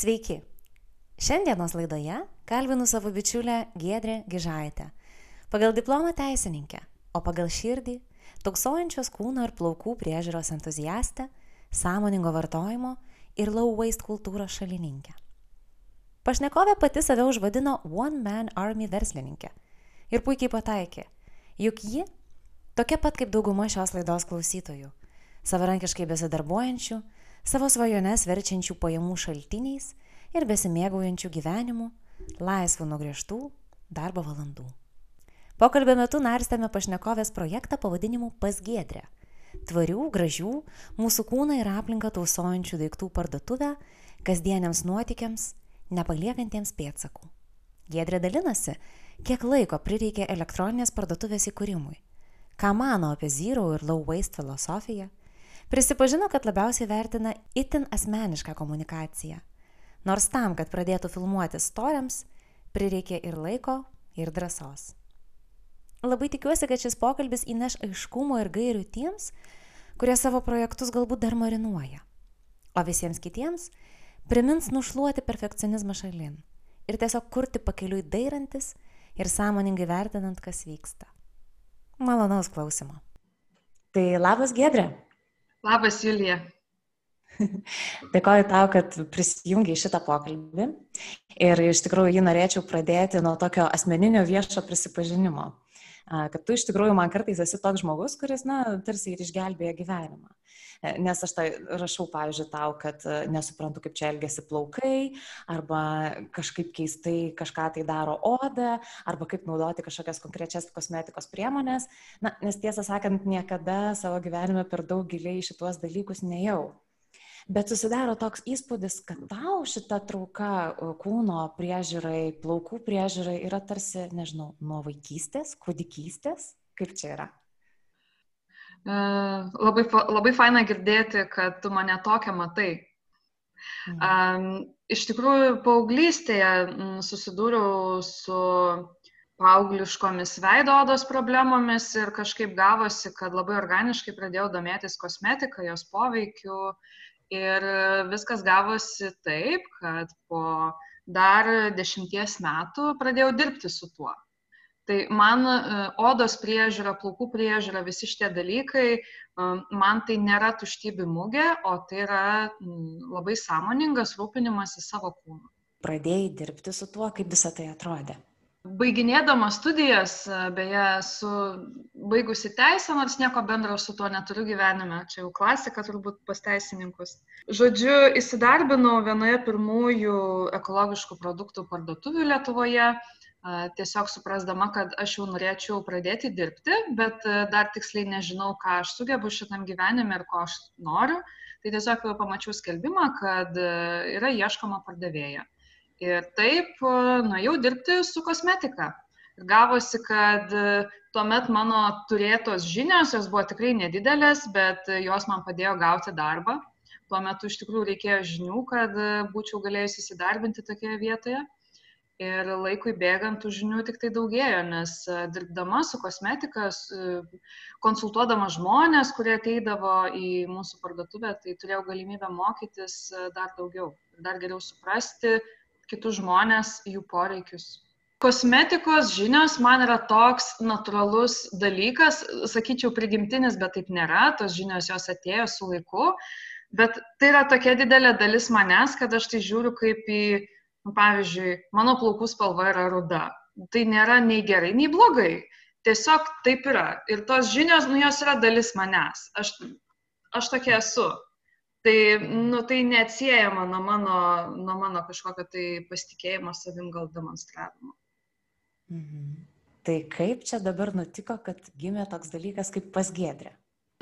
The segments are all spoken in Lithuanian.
Sveiki. Šiandienos laidoje kalbinu savo bičiulę Giedrę Gižaitę. Pagal diplomą teisininkę, o pagal širdį tauksojančios kūno ir plaukų priežiūros entuziastę, sąmoningo vartojimo ir low waste kultūros šalininkę. Pašnekovė pati save užvadino One Man Army verslininkė ir puikiai pataikė, juk ji tokia pat kaip dauguma šios laidos klausytojų, savarankiškai besidarbuojančių, savo svajones verčiančių pajamų šaltiniais ir besimėgaujančių gyvenimu, laisvų nuo griežtų darbo valandų. Pokalbio metu narstėme pašnekovės projektą pavadinimu Pasgėdrė - tvarių, gražių, mūsų kūną ir aplinką tausojančių daiktų parduotuvę kasdieniams nuotikiams, nepaliekantiems pėdsakų. Giedrė dalinasi, kiek laiko prireikė elektroninės parduotuvės įkūrimui, ką mano apie zero ir low waste filosofiją, Prisipažino, kad labiausiai vertina itin asmenišką komunikaciją. Nors tam, kad pradėtų filmuoti storiams, prireikė ir laiko, ir drąsos. Labai tikiuosi, kad šis pokalbis įneš aiškumo ir gairių tiems, kurie savo projektus galbūt dar marinuoja. O visiems kitiems primins nušluoti perfekcionizmą šalin ir tiesiog kurti pakeliui dairantis ir sąmoningai vertinant, kas vyksta. Malonaus klausimo. Tai labas, Gedrė. Labas, Julija. Dėkoju tau, kad prisijungiai šitą pokalbį. Ir iš tikrųjų jį norėčiau pradėti nuo tokio asmeninio viešo prisipažinimo. Kad tu iš tikrųjų man kartais esi toks žmogus, kuris, na, tarsi ir išgelbėja gyvenimą. E, nes aš tai rašau, pavyzdžiui, tau, kad e, nesuprantu, kaip čia elgesi plaukai, arba kažkaip keistai kažką tai daro oda, arba kaip naudoti kažkokias konkrečias kosmetikos priemonės. Na, nes tiesą sakant, niekada savo gyvenime per daug giliai šituos dalykus nejau. Bet susidaro toks įspūdis, kad tau šita trauka kūno priežiūrai, plaukų priežiūrai yra tarsi, nežinau, nuo vaikystės, kūdikystės. Kaip čia yra? E, labai, labai faina girdėti, kad tu mane tokią matai. Mhm. Iš tikrųjų, paauglystėje susidūriau su paaugliškomis veido odos problemomis ir kažkaip gavosi, kad labai organiškai pradėjau domėtis kosmetika, jos poveikiu ir viskas gavosi taip, kad po dar dešimties metų pradėjau dirbti su tuo. Tai man e, odos priežiūra, plaukų priežiūra, visi šitie dalykai, e, man tai nėra tuštybė mūgė, o tai yra labai sąmoningas rūpinimas į savo kūną. Pradėjai dirbti su tuo, kaip visą tai atrodė. Baiginėdama studijas, e, beje, su baigusi teisę, nors nieko bendro su tuo neturiu gyvenime, čia jau klasika turbūt pas teisininkus. Žodžiu, įsidarbinau vienoje pirmųjų ekologiškų produktų parduotuvių Lietuvoje tiesiog suprasdama, kad aš jau norėčiau pradėti dirbti, bet dar tiksliai nežinau, ką aš sugebu šitam gyvenime ir ko aš noriu. Tai tiesiog pamačiau skelbimą, kad yra ieškoma pardavėja. Ir taip nuėjau dirbti su kosmetika. Ir gavosi, kad tuomet mano turėtos žinios, jos buvo tikrai nedidelės, bet jos man padėjo gauti darbą. Tuo metu iš tikrųjų reikėjo žinių, kad būčiau galėjusi įsidarbinti tokioje vietoje ir laikui bėgant tų žinių tik tai daugėjo, nes e, dirbdama su kosmetika, konsultuodama žmonės, kurie ateidavo į mūsų parduotuvę, tai turėjau galimybę mokytis e, dar daugiau, dar geriau suprasti kitus žmonės, jų poreikius. Kosmetikos žinios man yra toks natūralus dalykas, sakyčiau, prigimtinis, bet taip nėra, tos žinios jos atėjo su laiku, bet tai yra tokia didelė dalis manęs, kad aš tai žiūriu kaip į Nu, pavyzdžiui, mano plaukų spalva yra ruda. Tai nėra nei gerai, nei blogai. Tiesiog taip yra. Ir tos žinios, nu, jos yra dalis manęs. Aš, aš tokia esu. Tai, nu, tai neatsiejama nuo mano, nuo mano kažkokio tai pasitikėjimo savim gal demonstravimo. Mhm. Tai kaip čia dabar nutiko, kad gimė toks dalykas kaip pasgėdrė?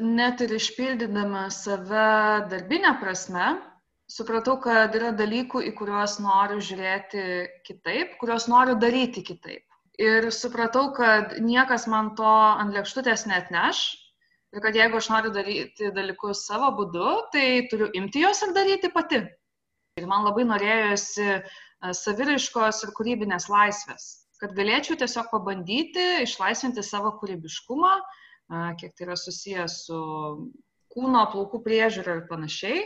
Net ir išpildydama save darbinę prasme, supratau, kad yra dalykų, į kuriuos noriu žiūrėti kitaip, kuriuos noriu daryti kitaip. Ir supratau, kad niekas man to ant lėkštutės net neš. Ir kad jeigu aš noriu daryti dalykus savo būdu, tai turiu imti juos ir daryti pati. Ir man labai norėjosi e, saviraiškos ir kūrybinės laisvės, kad galėčiau tiesiog pabandyti išlaisvinti savo kūrybiškumą, e, kiek tai yra susijęs su kūno, plaukų priežiūra ir panašiai.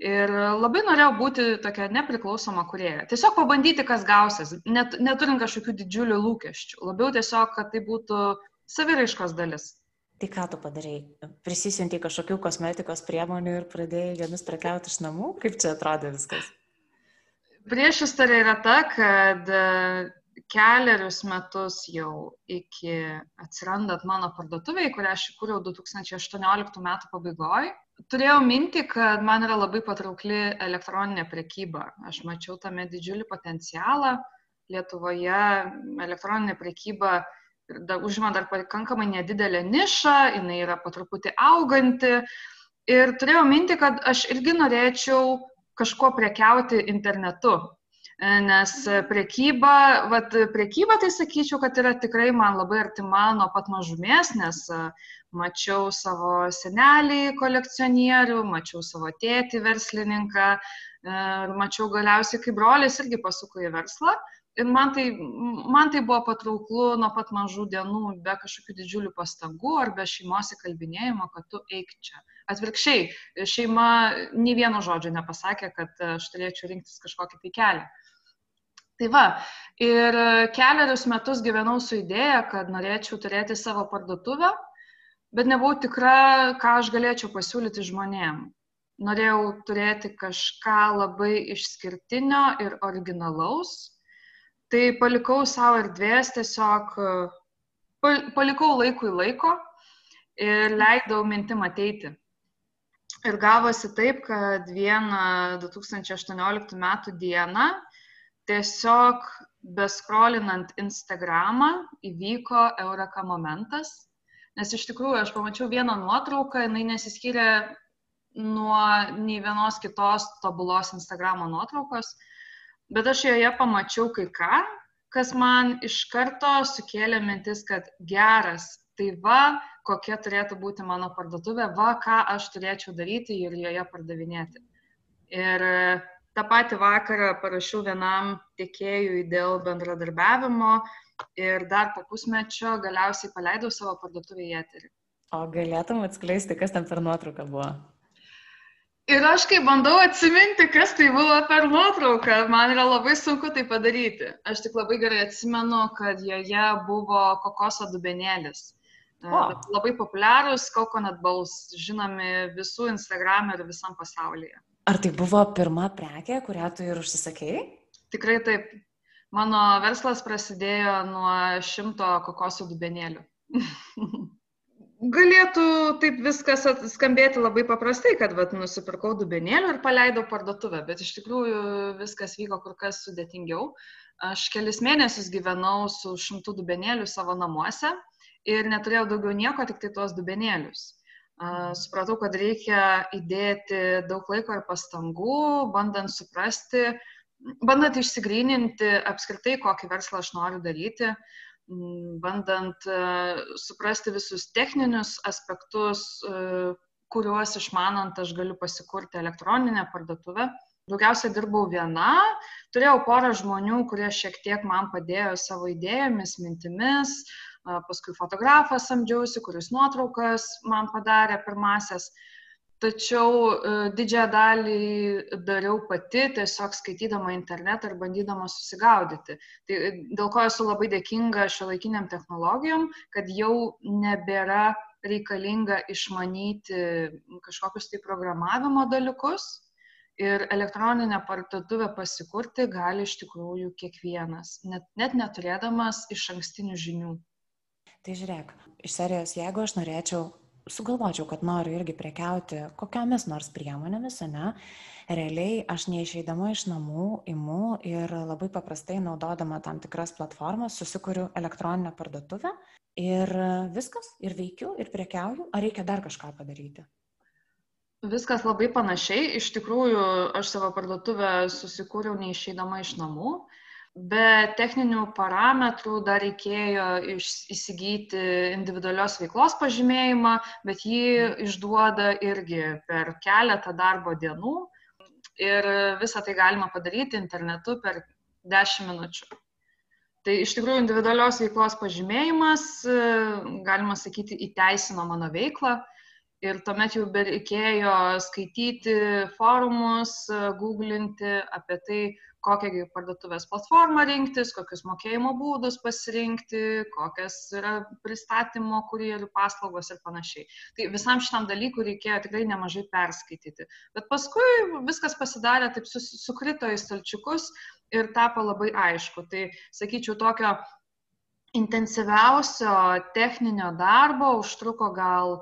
Ir labai norėjau būti tokia nepriklausoma kurėja. Tiesiog pabandyti, kas gausis, net, neturint kažkokių didžiulių lūkesčių. Labiau tiesiog, kad tai būtų saviraiškos dalis. Tai ką tu padarai? Prisisiunti kažkokių kosmetikos priemonių ir pradėjai jomis prekiauti iš namų? Kaip čia atrodė viskas? Prieš istorija yra ta, kad keliarius metus jau iki atsirandant mano parduotuviai, kurią aš įkūriau 2018 metų pabaigoje, turėjau mintį, kad man yra labai patraukli elektroninė prekyba. Aš mačiau tame didžiulį potencialą. Lietuvoje elektroninė prekyba da, užima dar pakankamai nedidelę nišą, jinai yra patruputį auganti. Ir turėjau mintį, kad aš irgi norėčiau kažkuo prekiauti internetu. Nes priekyba, vat, priekyba tai sakyčiau, kad yra tikrai man labai artima nuo pat mažumės, nes mačiau savo senelį kolekcionierių, mačiau savo tėtį verslininką ir mačiau galiausiai, kaip brolis irgi pasuko į verslą. Ir man tai, man tai buvo patrauklu nuo pat mažų dienų, be kažkokių didžiulių pastangų ar be šeimos įkalbinėjimo, kad tu eik čia. Atvirkščiai, šeima nei vieno žodžio nepasakė, kad aš turėčiau rinktis kažkokį tai kelią. Tai va, ir keliarius metus gyvenau su idėja, kad norėčiau turėti savo parduotuvę, bet nebuvau tikra, ką aš galėčiau pasiūlyti žmonėm. Norėjau turėti kažką labai išskirtinio ir originalaus. Tai palikau savo erdvės tiesiog, palikau laikui laiko ir leidau mintim ateiti. Ir gavosi taip, kad vieną 2018 metų dieną tiesiog beskrolinant Instagramą įvyko Eureka momentas, nes iš tikrųjų aš pamačiau vieną nuotrauką, jinai nesiskyrė nuo nei vienos kitos tobulos Instagramo nuotraukos, bet aš joje pamačiau kai ką, kas man iš karto sukėlė mintis, kad geras, tai va, kokia turėtų būti mano parduotuvė, va, ką aš turėčiau daryti ir joje pardavinėti. Ir tą patį vakarą parašiau vienam tiekėjui dėl bendradarbiavimo ir dar po pusmečio galiausiai paleidau savo parduotuvę į eterį. O galėtum atskleisti, kas ten per nuotrauką buvo? Ir aš kai bandau atsiminti, kas tai buvo per nuotrauką, man yra labai sunku tai padaryti. Aš tik labai gerai atsimenu, kad joje buvo kokoso dubenėlis. O. Labai populiarūs coconut balls, žinomi visų Instagram ir visam pasaulyje. Ar tai buvo pirma prekė, kurią tu ir užsisakėjai? Tikrai taip. Mano verslas prasidėjo nuo šimto kokosų dubenėlių. Galėtų taip viskas skambėti labai paprastai, kad vat, nusipirkau dubenėlių ir paleidau parduotuvę, bet iš tikrųjų viskas vyko kur kas sudėtingiau. Aš kelis mėnesius gyvenau su šimtu dubenėlių savo namuose ir neturėjau daugiau nieko, tik tai tuos dubenėlius supratau, kad reikia įdėti daug laiko ir pastangų, bandant suprasti, bandant išsigryninti apskritai, kokį verslą aš noriu daryti, bandant suprasti visus techninius aspektus, kuriuos išmanant aš galiu pasikurti elektroninę parduotuvę. Daugiausia dirbau viena, turėjau porą žmonių, kurie šiek tiek man padėjo savo idėjomis, mintimis, uh, paskui fotografą samdžiausi, kuris nuotraukas man padarė pirmasias. Tačiau e, didžiąją dalį dariau pati, tiesiog skaitydama internetą ir bandydama susigaudyti. Tai e, dėl ko esu labai dėkinga šio laikiniam technologijom, kad jau nebėra reikalinga išmanyti kažkokius tai programavimo dalykus, ir elektroninę parduotuvę pasikurti gali iš tikrųjų kiekvienas, net, net neturėdamas iš ankstinių žinių. Tai žiūrėk, iš serijos, jeigu aš norėčiau, sugalvočiau, kad noriu irgi prekiauti kokiomis nors priemonėmis, ne, realiai aš neišeidama iš namų imu ir labai paprastai naudodama tam tikras platformas susikuriu elektroninę parduotuvę ir viskas, ir veikiu, ir prekiauju, ar reikia dar kažką padaryti? Viskas labai panašiai. Iš tikrųjų, aš savo parduotuvę susikūriau neišeidama iš namų. Be techninių parametrų dar reikėjo įsigyti individualios veiklos pažymėjimą, bet jį išduoda irgi per keletą darbo dienų. Ir visą tai galima padaryti internetu per 10 minučių. Tai iš tikrųjų individualios veiklos pažymėjimas, galima sakyti, įteisino mano veiklą ir tuomet jau bereikėjo skaityti forumus, googlinti apie tai, kokią parduotuvės platformą rinktis, kokius mokėjimo būdus pasirinkti, kokias yra pristatymo kurjerių paslaugos ir panašiai. Tai visam šitam dalykui reikėjo tikrai nemažai perskaityti. Bet paskui viskas pasidarė taip sukrito į stalčiukus ir tapo labai aišku. Tai sakyčiau, tokio intensyviausio techninio darbo užtruko gal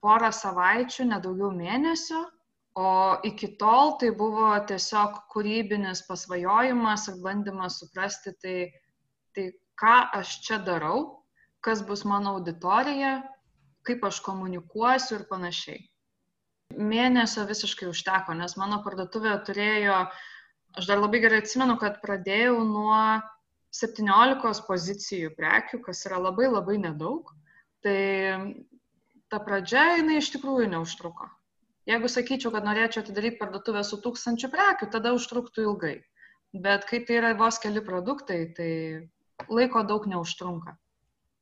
porą savaičių, nedaugiau mėnesio, o iki tol tai buvo tiesiog kūrybinis pasvajojimas ir bandymas suprasti, tai, tai ką aš čia darau, kas bus mano auditorija, kaip aš komunikuosiu ir panašiai. Mėnesio visiškai užteko, nes mano parduotuvė turėjo, aš dar labai gerai atsimenu, kad pradėjau nuo 17 pozicijų prekių, kas yra labai labai nedaug. Tai ta pradžia jinai iš tikrųjų neužtruko. Jeigu sakyčiau, kad norėčiau atidaryti parduotuvę su tūkstančiu prekių, tada užtruktų ilgai. Bet kai tai yra vos keli produktai, tai laiko daug neužtrunka.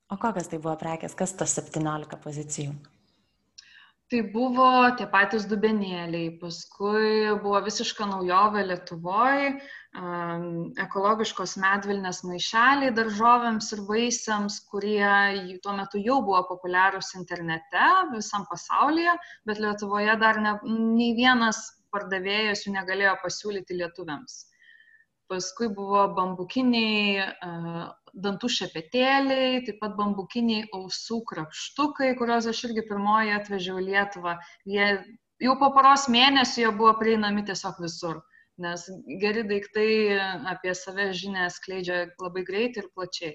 O kokias tai buvo prekės, kas tas 17 pozicijų? Tai buvo tie patys dubenėliai, paskui buvo visiška naujovė Lietuvoje, ekologiškos medvilnės maišeliai daržovėms ir vaisiams, kurie tuo metu jau buvo populiarūs internete visam pasaulyje, bet Lietuvoje dar ne, nei vienas pardavėjas jų negalėjo pasiūlyti lietuviams. Paskui buvo bambukiniai dantų šepetėliai, taip pat bambukiniai ausų krapštukai, kuriuos aš irgi pirmoji atvežiau į Lietuvą. Jie jau po poros mėnesių jie buvo prieinami tiesiog visur nes geri daiktai apie save žinę skleidžia labai greitai ir plačiai.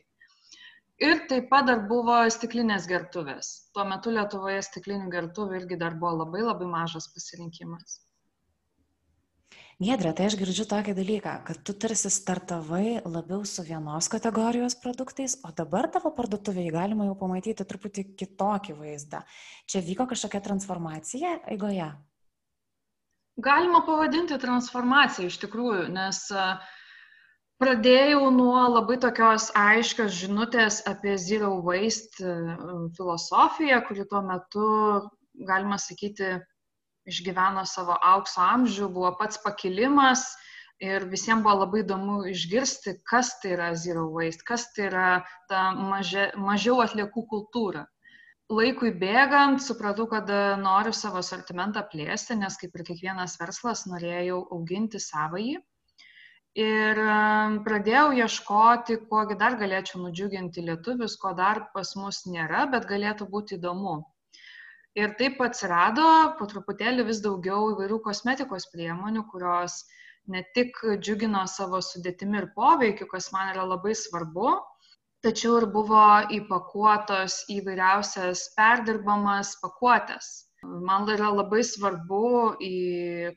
Ir taip pat dar buvo stiklinės gertuvės. Tuo metu Lietuvoje stiklinių gertuvių irgi dar buvo labai labai mažas pasirinkimas. Gedrė, tai aš girdžiu tokį dalyką, kad tu tarsi startavai labiau su vienos kategorijos produktais, o dabar tavo parduotuvėje galima jau pamatyti truputį kitokį vaizdą. Čia vyko kažkokia transformacija eigoje? Galima pavadinti transformacija iš tikrųjų, nes pradėjau nuo labai tokios aiškios žinutės apie zero waste filosofiją, kuri tuo metu, galima sakyti, išgyveno savo aukso amžių, buvo pats pakilimas ir visiems buvo labai įdomu išgirsti, kas tai yra zero waste, kas tai yra ta mažia, mažiau atliekų kultūra laikui bėgant supratau, kad e, noriu savo sortimentą plėsti, nes kaip ir kiekvienas verslas norėjau auginti savąjį. Ir e, pradėjau ieškoti, kuogi dar galėčiau nudžiuginti lietuvius, ko dar pas mus nėra, bet galėtų būti įdomu. Ir taip atsirado po truputėlį vis daugiau įvairių kosmetikos priemonių, kurios ne tik džiugino savo sudėtimi ir poveikiu, kas man yra labai svarbu, tačiau ir buvo įpakuotos į vairiausias perdirbamas pakuotės. Man yra labai svarbu į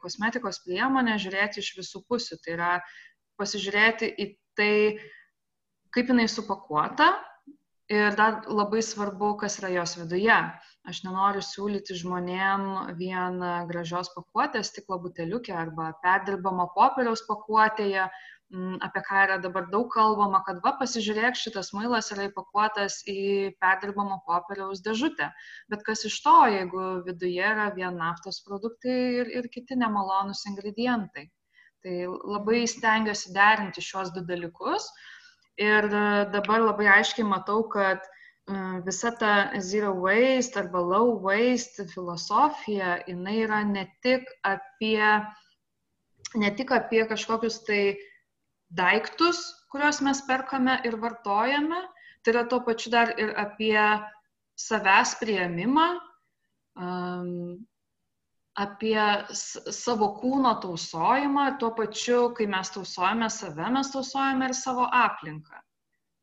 kosmetikos priemonę žiūrėti iš visų pusių. Tai yra pasižiūrėti į tai, kaip jinai supakuota ir dar labai svarbu, kas yra jos viduje. Aš nenoriu siūlyti žmonėm vien gražios pakuotės, stiklo buteliukė arba perdirbamo popieriaus pakuotėje, Mm, apie ką yra dabar daug kalbama, kad va pasižiūrėk, šitas mailas yra įpakuotas į perdirbamo popieriaus dėžutę. Bet kas iš to, jeigu viduje yra vien naftos produktai ir, ir kiti nemalonus ingredientai. Tai labai stengiuosi derinti šios du dalykus. Ir dabar labai aiškiai matau, kad visa ta zero waste arba low waste filosofija, jinai yra ne tik apie, ne tik apie kažkokius tai daiktus, kuriuos mes perkame ir vartojame, tai yra tuo pačiu dar ir apie savęs prieimimą, apie savo kūno tausojimą, tuo pačiu, kai mes tausojame save, mes tausojame ir savo aplinką.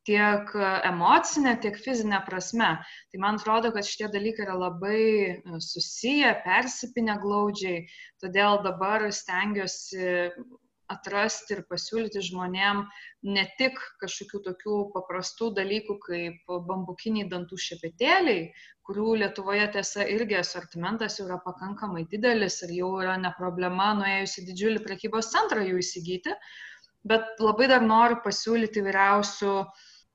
Tiek emocinė, tiek fizinė prasme. Tai man atrodo, kad šitie dalykai yra labai e, susiję, persipinę glaudžiai, todėl dabar stengiuosi atrasti ir pasiūlyti žmonėm ne tik kažkokių tokių paprastų dalykų kaip bambukiniai dantų šepetėliai, kurių Lietuvoje tiesa irgi asortimentas jau yra pakankamai didelis ir jau yra ne problema nuėjus į didžiulį prekybos centrą jų įsigyti, bet labai dar noriu pasiūlyti vyriausių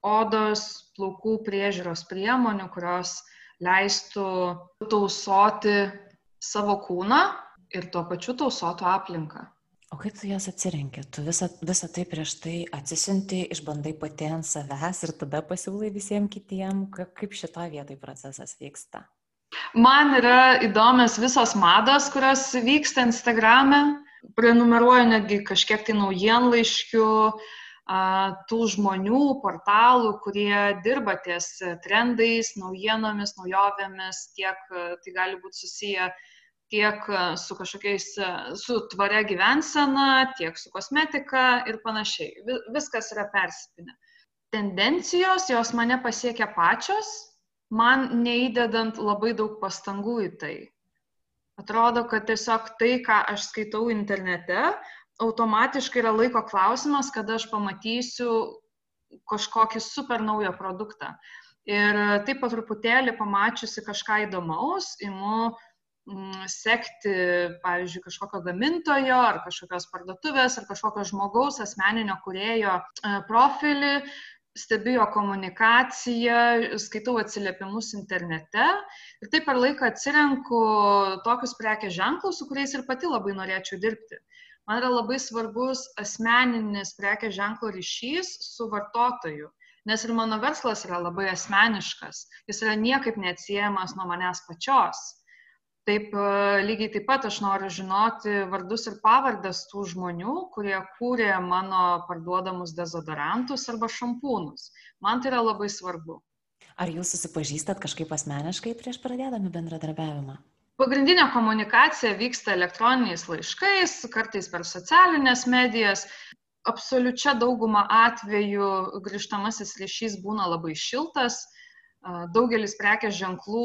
odos, plaukų priežiūros priemonių, kurios leistų tausoti savo kūną ir tuo pačiu tausotų aplinką. O kaip tu jas atsirenki? Tu visą, visą tai prieš tai atsisinti, išbandai pati ant savęs ir tada pasiūlai visiems kitiem, kaip šito vietoj procesas vyksta? Man yra įdomios visos mados, kurios vyksta Instagrame. Prenumeruoju netgi kažkiek tai naujienlaiškių, uh, tų žmonių, portalų, kurie dirba ties trendais, naujienomis, naujovėmis, tiek tai gali būti susiję tiek su kažkokiais, su tvaria gyvensena, tiek su kosmetika ir panašiai. Viskas yra persipinę. Tendencijos, jos mane pasiekia pačios, man neįdedant labai daug pastangų į tai. Atrodo, kad tiesiog tai, ką aš skaitau internete, automatiškai yra laiko klausimas, kada aš pamatysiu kažkokį super naują produktą. Ir taip pat truputėlį pamačiusi kažką įdomaus, imu mm, sekti, pavyzdžiui, kažkokio gamintojo ar kažkokios parduotuvės ar kažkokio žmogaus asmeninio kurėjo e, profilį, stebiu jo komunikaciją, skaitau atsiliepimus internete ir taip per laiką atsirenku tokius prekės ženklus, su kuriais ir pati labai norėčiau dirbti man yra labai svarbus asmeninis prekės ženklo ryšys su vartotoju. Nes ir mano verslas yra labai asmeniškas, jis yra niekaip neatsiejamas nuo manęs pačios. Taip e, lygiai taip pat aš noriu žinoti vardus ir pavardas tų žmonių, kurie kūrė mano parduodamus dezodorantus arba šampūnus. Man tai yra labai svarbu. Ar jūs susipažįstat kažkaip asmeniškai prieš pradėdami bendradarbiavimą? Pagrindinė komunikacija vyksta elektroniniais laiškais, kartais per socialinės medijas. Absoliučia dauguma atvejų grįžtamasis ryšys būna labai šiltas. Daugelis prekės ženklų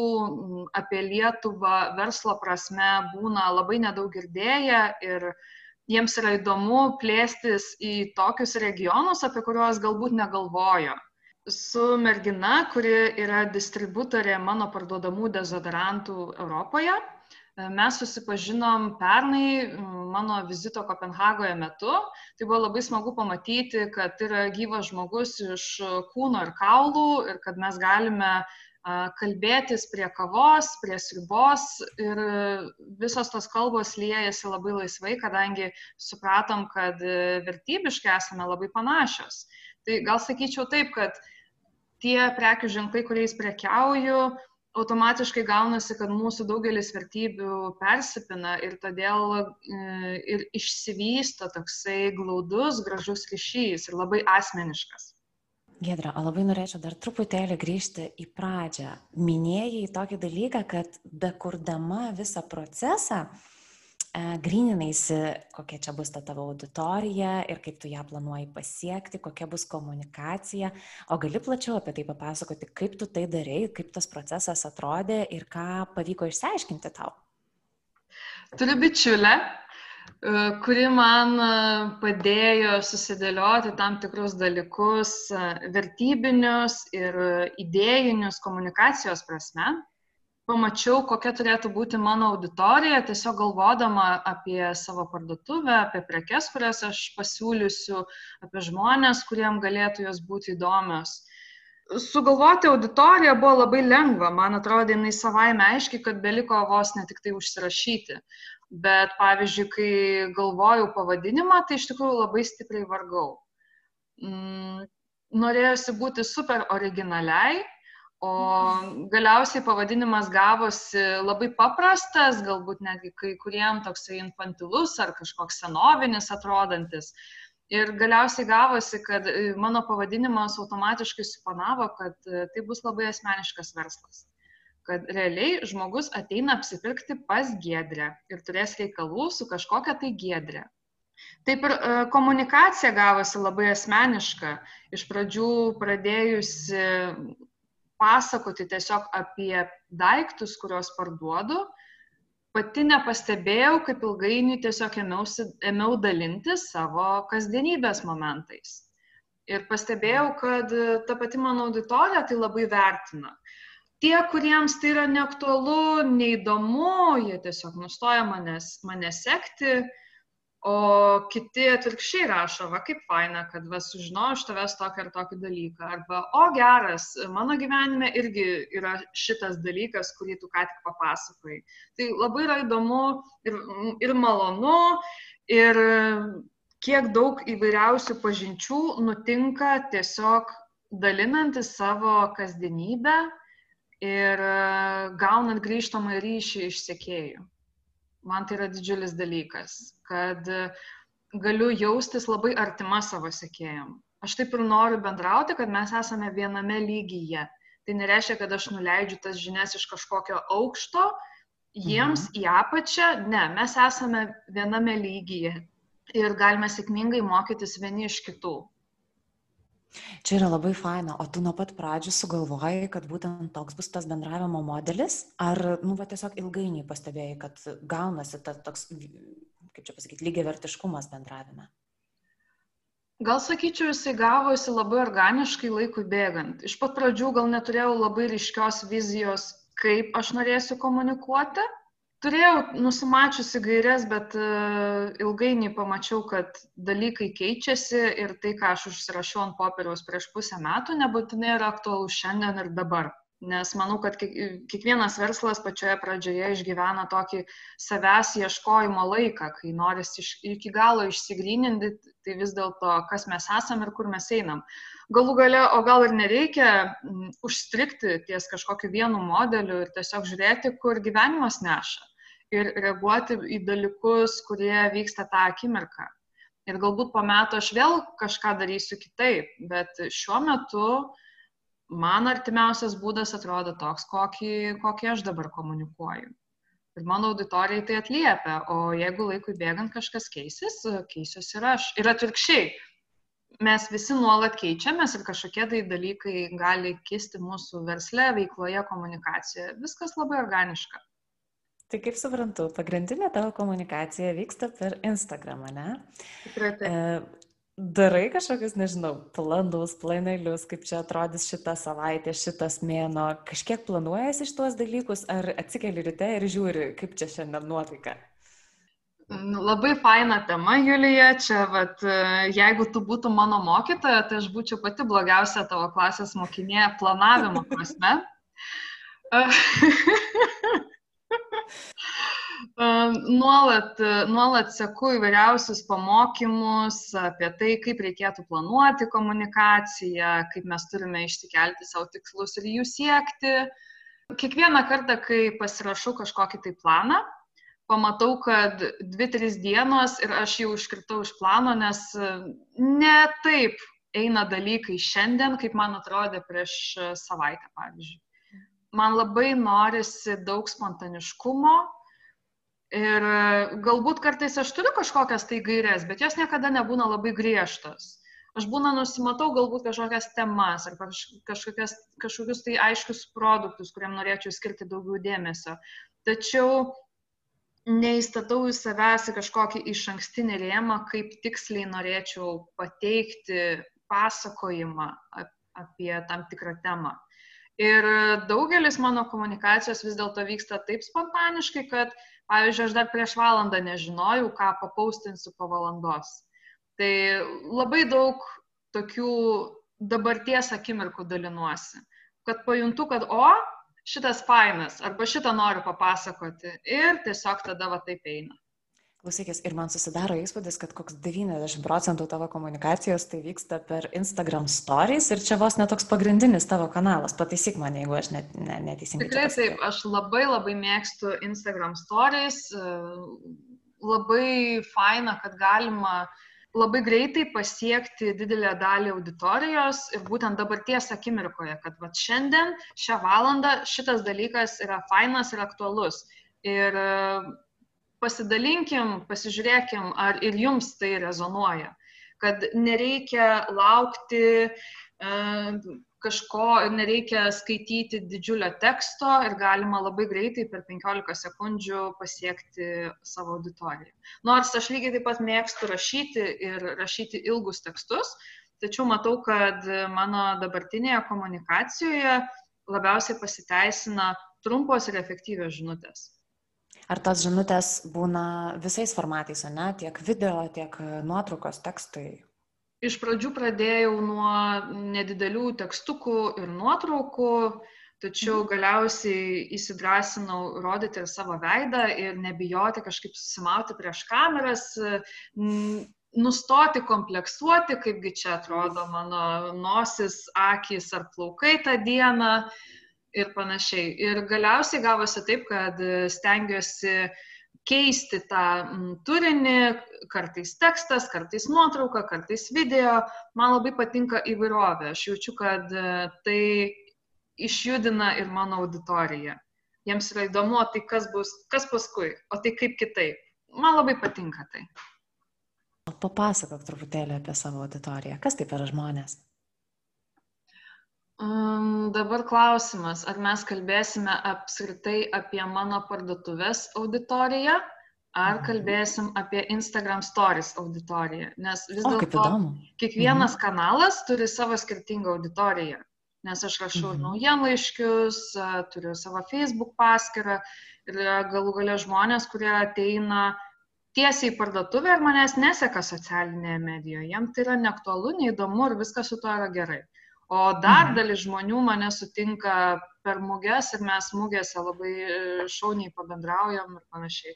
apie Lietuvą verslo prasme būna labai nedaug girdėję ir jiems yra įdomu plėstis į tokius regionus, apie kuriuos galbūt negalvojo su mergina, kuri yra distributorė mano parduodamų dezodorantų Europoje. Mes susipažinom pernai mano vizito Kopenhagoje metu. Tai buvo labai smagu pamatyti, kad yra gyvas žmogus iš kūno ir kaulų ir kad mes galime kalbėtis prie kavos, prie sribos ir visos tos kalbos liejasi labai laisvai, kadangi supratom, kad vertybiškai esame labai panašios. Tai gal sakyčiau taip, kad tie prekių ženklai, kuriais prekiauju, automatiškai gaunasi, kad mūsų daugelis vertybių persipina ir todėl e, ir išsivysto toksai glaudus, gražus ryšys ir labai asmeniškas. Gedra, o labai norėčiau dar truputėlį grįžti į pradžią. Minėjai tokį dalyką, kad bekurdama visą procesą, E, gryninaisi, kokia čia bus ta tavo auditorija ir kaip tu ją planuoji pasiekti, kokia bus komunikacija. O gali plačiau apie tai papasakoti, kaip tu tai darai, kaip tas procesas atrodė ir ką pavyko išsiaiškinti tau. Turiu bičiulę, e, kuri man e, padėjo susidėlioti tam tikrus dalykus vertybinius ir idėjinius komunikacijos prasme pamačiau, kokia turėtų būti mano auditorija, tiesiog galvodama apie savo parduotuvę, apie prekes, kurias aš pasiūlysiu, apie žmonės, kuriem galėtų jos būti įdomios. Sugalvoti auditoriją buvo labai lengva, man atrodo, jinai savaime aiškiai, kad beliko vos ne tik tai užsirašyti. Bet pavyzdžiui, kai galvojau pavadinimą, tai iš tikrųjų labai stipriai vargau. Mm, norėjosi būti super originaliai, O galiausiai pavadinimas gavosi labai paprastas, galbūt netgi kai kuriem toksai infantilus ar kažkoks senovinis atrodantis. Ir galiausiai gavosi, kad e, mano pavadinimas automatiškai supanavo, kad e, tai bus labai asmeniškas verslas. Kad realiai žmogus ateina apsipirkti pas gedrę ir turės reikalų su kažkokia tai gedrė. Taip ir e, komunikacija gavosi labai asmeniška. Iš pradžių pradėjusi pasakoti tiesiog apie daiktus, kuriuos parduodu, pati nepastebėjau, kaip ilgainiui tiesiog ėmiausi, ėmiau dalinti savo kasdienybės momentais. Ir pastebėjau, kad ta pati mano auditorija tai labai vertina. Tie, kuriems tai yra neaktualu, neįdomu, jie tiesiog nustoja manęs, mane sekti, o kiti atvirkščiai rašo, va kaip faina, kad va sužinojau iš tavęs tokį ar tokį dalyką. Arba, o geras, mano gyvenime irgi yra šitas dalykas, kurį tu ką tik papasakai. Tai labai yra įdomu ir, ir malonu, ir kiek daug įvairiausių pažinčių nutinka tiesiog dalinantis savo kasdienybę ir gaunant grįžtamą ryšį iš sėkėjų man tai yra didžiulis dalykas, kad galiu jaustis labai artima savo sekėjim. Aš taip ir noriu bendrauti, kad mes esame viename lygyje. Tai nereiškia, kad aš nuleidžiu tas žinias iš kažkokio aukšto, jiems mhm. į apačią. Ne, mes esame viename lygyje ir galime sėkmingai mokytis vieni iš kitų. Čia yra labai faina, o tu nuo pat pradžių sugalvojai, kad būtent toks bus tas bendravimo modelis, ar, nu, va, tiesiog ilgainiui pastebėjai, kad gaunasi tas toks, kaip čia pasakyti, lygiai vertiškumas bendravime? Gal sakyčiau, jisai gavosi labai organiškai laikui bėgant. Iš pat pradžių gal neturėjau labai ryškios vizijos, kaip aš norėsiu komunikuoti, turėjau nusimačiusi gairias, bet uh, ilgainiui pamačiau, kad dalykai keičiasi ir tai, ką aš užsirašiau ant popieriaus prieš pusę metų, nebūtinai yra aktualu šiandien ir dabar. Nes manau, kad kiekvienas verslas pačioje pradžioje išgyvena tokį savęs ieškojimo laiką, kai norisi iš, iki galo išsigryninti, tai vis dėlto, kas mes esame ir kur mes einam. Galų gale, o gal ir nereikia užstrikti ties kažkokiu vienu modeliu ir tiesiog žiūrėti, kur gyvenimas neša ir reaguoti į dalykus, kurie vyksta tą akimirką. Ir galbūt po metų aš vėl kažką darysiu kitaip, bet šiuo metu man artimiausias būdas atrodo toks, kokį, kokį aš dabar komunikuoju. Ir mano auditorijai tai atliepia, o jeigu laikui bėgant kažkas keisis, keisiuosi ir aš. Ir atvirkščiai, mes visi nuolat keičiamės ir kažkokie tai dalykai gali kisti mūsų versle, veikloje, komunikacijoje. Viskas labai organiška. Tai kaip suprantu, pagrindinė tavo komunikacija vyksta per Instagramą, ne? Tikrai taip. Darai kažkokius, nežinau, planus, planelius, kaip čia atrodys šitą savaitę, šitas mėno, kažkiek planuojasi iš tuos dalykus, ar atsikeli ryte ir žiūri, kaip čia šiandien nuotaika? Nu, labai faina tema, Julija. Čia, vat, jeigu tu būtum mano mokytoja, tai aš būčiau pati blogiausia tavo klasės mokinė planavimo prasme. Nuolat, nuolat seku įvairiausius pamokymus apie tai, kaip reikėtų planuoti komunikaciją, kaip mes turime išsikelti savo tikslus ir jų siekti. Kiekvieną kartą, kai pasirašau kažkokį tai planą, pamatau, kad dvi, tris dienos ir aš jau iškritau iš plano, nes ne taip eina dalykai šiandien, kaip man atrodė prieš savaitę, pavyzdžiui man labai norisi daug spontaniškumo ir galbūt kartais aš turiu kažkokias tai gairias, bet jos niekada nebūna labai griežtos. Aš būna nusimatau galbūt kažkokias temas ar kažkokias, kažkokius tai aiškius produktus, kuriam norėčiau skirti daugiau dėmesio. Tačiau neįstatau į savęs į kažkokį iš ankstinį rėmą, kaip tiksliai norėčiau pateikti pasakojimą apie tam tikrą temą. Ir daugelis mano komunikacijos vis dėlto vyksta taip spontaniškai, kad, pavyzdžiui, aš dar prieš valandą nežinojau, ką papaustinsiu po valandos. Tai labai daug tokių dabarties akimirkų dalinuosi, kad pajuntu, kad o, šitas fainas, arba šitą noriu papasakoti ir tiesiog tada va taip eina. Klausykis, ir man susidaro įspūdis, kad koks 90 procentų tavo komunikacijos tai vyksta per Instagram stories ir čia vos netoks pagrindinis tavo kanalas. Pataisyk mane, jeigu aš net, ne, neteisingai. Tikrai taip, aš labai labai mėgstu Instagram stories. Labai faina, kad galima labai greitai pasiekti didelę dalį auditorijos ir būtent dabarties akimirkoje, kad va šiandien, šią valandą šitas dalykas yra fainas ir aktualus. Ir pasidalinkim, pasižiūrėkim, ar ir jums tai rezonuoja. Kad nereikia laukti kažko ir nereikia skaityti didžiulio teksto ir galima labai greitai per 15 sekundžių pasiekti savo auditoriją. Nors aš lygiai taip pat mėgstu rašyti ir rašyti ilgus tekstus, tačiau matau, kad mano dabartinėje komunikacijoje labiausiai pasiteisina trumpos ir efektyvios žinutės. Ar tos žinutės būna visais formatais, ne? Tiek video, tiek nuotraukos, tekstai? Iš pradžių pradėjau nuo nedidelių tekstukų ir nuotraukų, tačiau mhm. galiausiai įsidrasinau rodyti ir savo veidą ir nebijoti kažkaip susimauti prieš kameras, nustoti kompleksuoti, kaipgi čia atrodo mano nosis, akis ar plaukai tą dieną ir panašiai. Ir galiausiai gavosi taip, kad stengiuosi keisti tą turinį, kartais tekstas, kartais nuotrauka, kartais video. Man labai patinka įvairovė. Aš jaučiu, kad e, tai išjudina ir mano auditoriją. Jiems yra įdomu, tai kas bus, kas paskui, o tai kaip kitaip. Man labai patinka tai. Papasakok truputėlį apie savo auditoriją. Kas tai per žmonės? Dabar klausimas, ar mes kalbėsime apskritai apie mano parduotuvės auditoriją, ar mhm. kalbėsim apie Instagram Stories auditoriją. Nes vis dėlto kiekvienas mhm. kanalas turi savo skirtingą auditoriją. Nes aš rašau mhm. naujienlaiškius, turiu savo Facebook paskyrą ir galų galia žmonės, kurie ateina tiesiai į parduotuvę ir manęs neseka socialinėje medijoje. Jam tai yra neaktualu, neįdomu ir viskas su to yra gerai. O dar mhm. dalis žmonių mane sutinka per muges ir mes mugėse labai e, šauniai pabendraujam ir panašiai.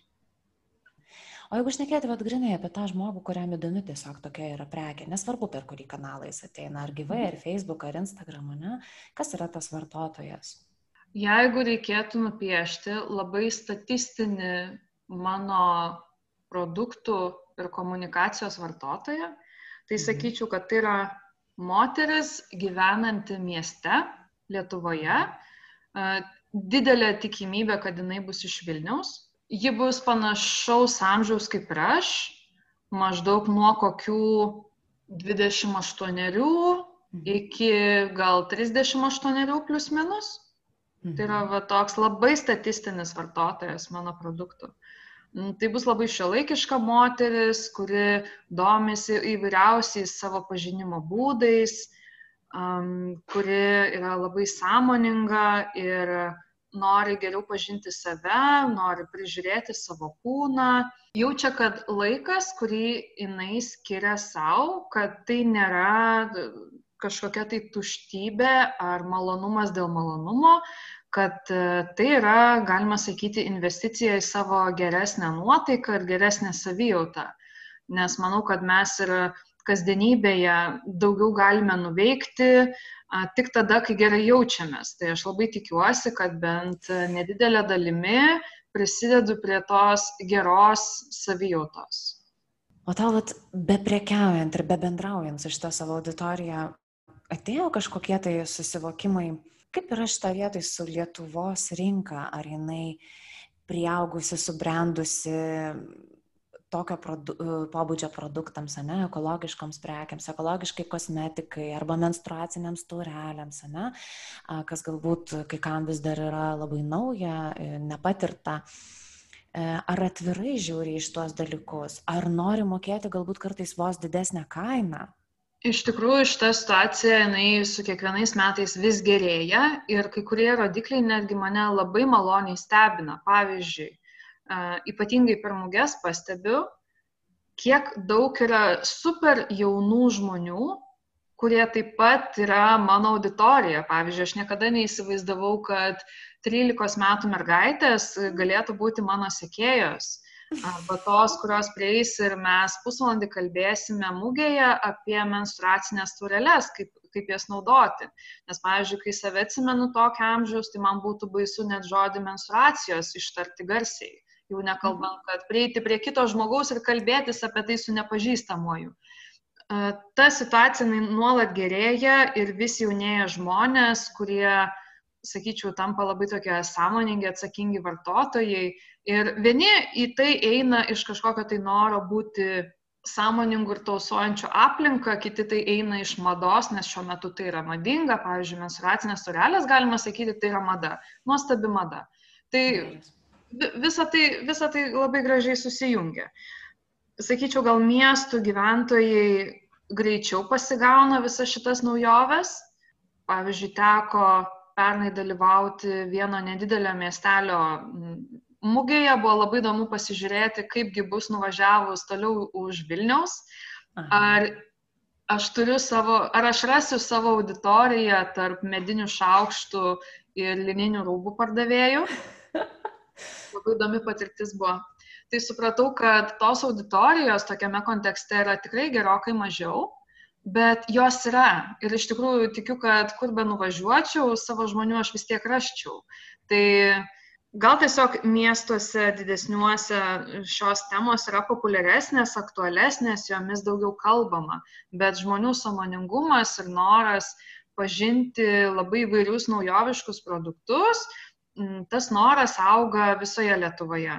O jeigu šnekėti, vad grinai apie tą žmogų, kuriam įdomi tiesiog tokia yra prekė, nesvarbu per kurį kanalą jis ateina, ar gyvai, ar Facebook, ar Instagram, ne, kas yra tas vartotojas? Jeigu reikėtų nupiešti labai statistinį mano produktų ir komunikacijos vartotoją, tai mhm. sakyčiau, kad tai yra moteris gyvenanti mieste Lietuvoje, didelė tikimybė, kad jinai bus iš Vilniaus. Ji bus panašaus amžiaus kaip ir aš, maždaug nuo kokių 28 mhm. iki gal 38 plus minus. Tai yra mhm. va, toks labai statistinis vartotojas mano produktų. Mm, tai bus labai šiuolaikiška moteris, kuri domisi įvairiausiais savo pažinimo būdais, um, kuri yra labai sąmoninga ir nori geriau pažinti save, nori prižiūrėti savo kūną, jaučia, kad laikas, kurį jinai skiria savo, kad tai nėra kažkokia tai tuštybė ar malonumas dėl malonumo, kad e, tai yra, galima sakyti, investicija į savo geresnę nuotaiką ir geresnę savijautą. Nes manau, kad mes ir kasdienybėje daugiau galime nuveikti tik tada, kai gerai jaučiamės. Tai aš labai tikiuosi, kad bent nedidelė dalimi prisidedu prie tos geros savijautos. O tau, be prekiaujant ir be bendraujant su šitą savo auditoriją, atėjo kažkokie tai susivokimai, Kaip yra šitą vietoj su Lietuvos rinka? Ar jinai priaugusi, subrendusi tokio produ, pobūdžio produktams, ne, ekologiškoms prekiams, ekologiškai kosmetikai arba menstruaciniams taureliams, ne, kas galbūt kai kam vis dar yra labai nauja, e, nepatirta. E, ar atvirai žiūri iš tuos dalykus, ar nori mokėti galbūt kartais vos didesnę kainą, Iš tikrųjų, šita situacija, jinai su kiekvienais metais vis gerėja ir kai kurie rodikliai netgi mane labai maloniai stebina. Pavyzdžiui, ypatingai per muges pastebiu, kiek daug yra super jaunų žmonių, kurie taip pat yra mano auditorija. Pavyzdžiui, aš niekada neįsivaizdavau, kad 13 metų mergaitės galėtų būti mano sekėjos arba tos, kurios prieis ir mes pusvalandį kalbėsime mūgėje apie menstruacinės tureles, kaip, kaip jas naudoti. Nes, pavyzdžiui, kai save atsimenu tokio amžiaus, tai man būtų baisu net žodį menstruacijos ištarti garsiai. Jau nekalbant, kad prieiti prie kito žmogaus ir kalbėtis apie tai su nepažįstamuoju. Ta situacija nuolat gerėja ir vis jaunėja žmonės, kurie sakyčiau, tampa labai tokie sąmoningi, atsakingi vartotojai. Ir vieni į tai eina iš kažkokio tai noro būti sąmoningų ir tausojančių aplinką, kiti tai eina iš mados, nes šiuo metu tai yra madinga, pavyzdžiui, mensuracinės turelės, galima sakyti, tai yra mada, nuostabi mada. Tai visa tai, visa tai labai gražiai susijungia. Sakyčiau, gal miestų gyventojai greičiau pasigauna visas šitas naujoves. Pavyzdžiui, teko pernai dalyvauti vieno nedidelio miestelio mugėje, buvo labai įdomu pasižiūrėti, kaipgi bus nuvažiavus toliau už Vilniaus. Ar aš turiu savo, ar aš rasiu savo auditoriją tarp medinių šaukštų ir lininių rūbų pardavėjų. Labai įdomi patirtis buvo. Tai supratau, kad tos auditorijos tokiame kontekste yra tikrai gerokai mažiau bet jos yra. Ir iš tikrųjų tikiu, kad kur be nuvažiuočiau, savo žmonių aš vis tiek raščiau. Tai gal tiesiog miestuose didesniuose šios temos yra populiaresnės, aktualesnės, jomis daugiau kalbama, bet žmonių samoningumas ir noras pažinti labai įvairius naujoviškus produktus, tas noras auga visoje Lietuvoje.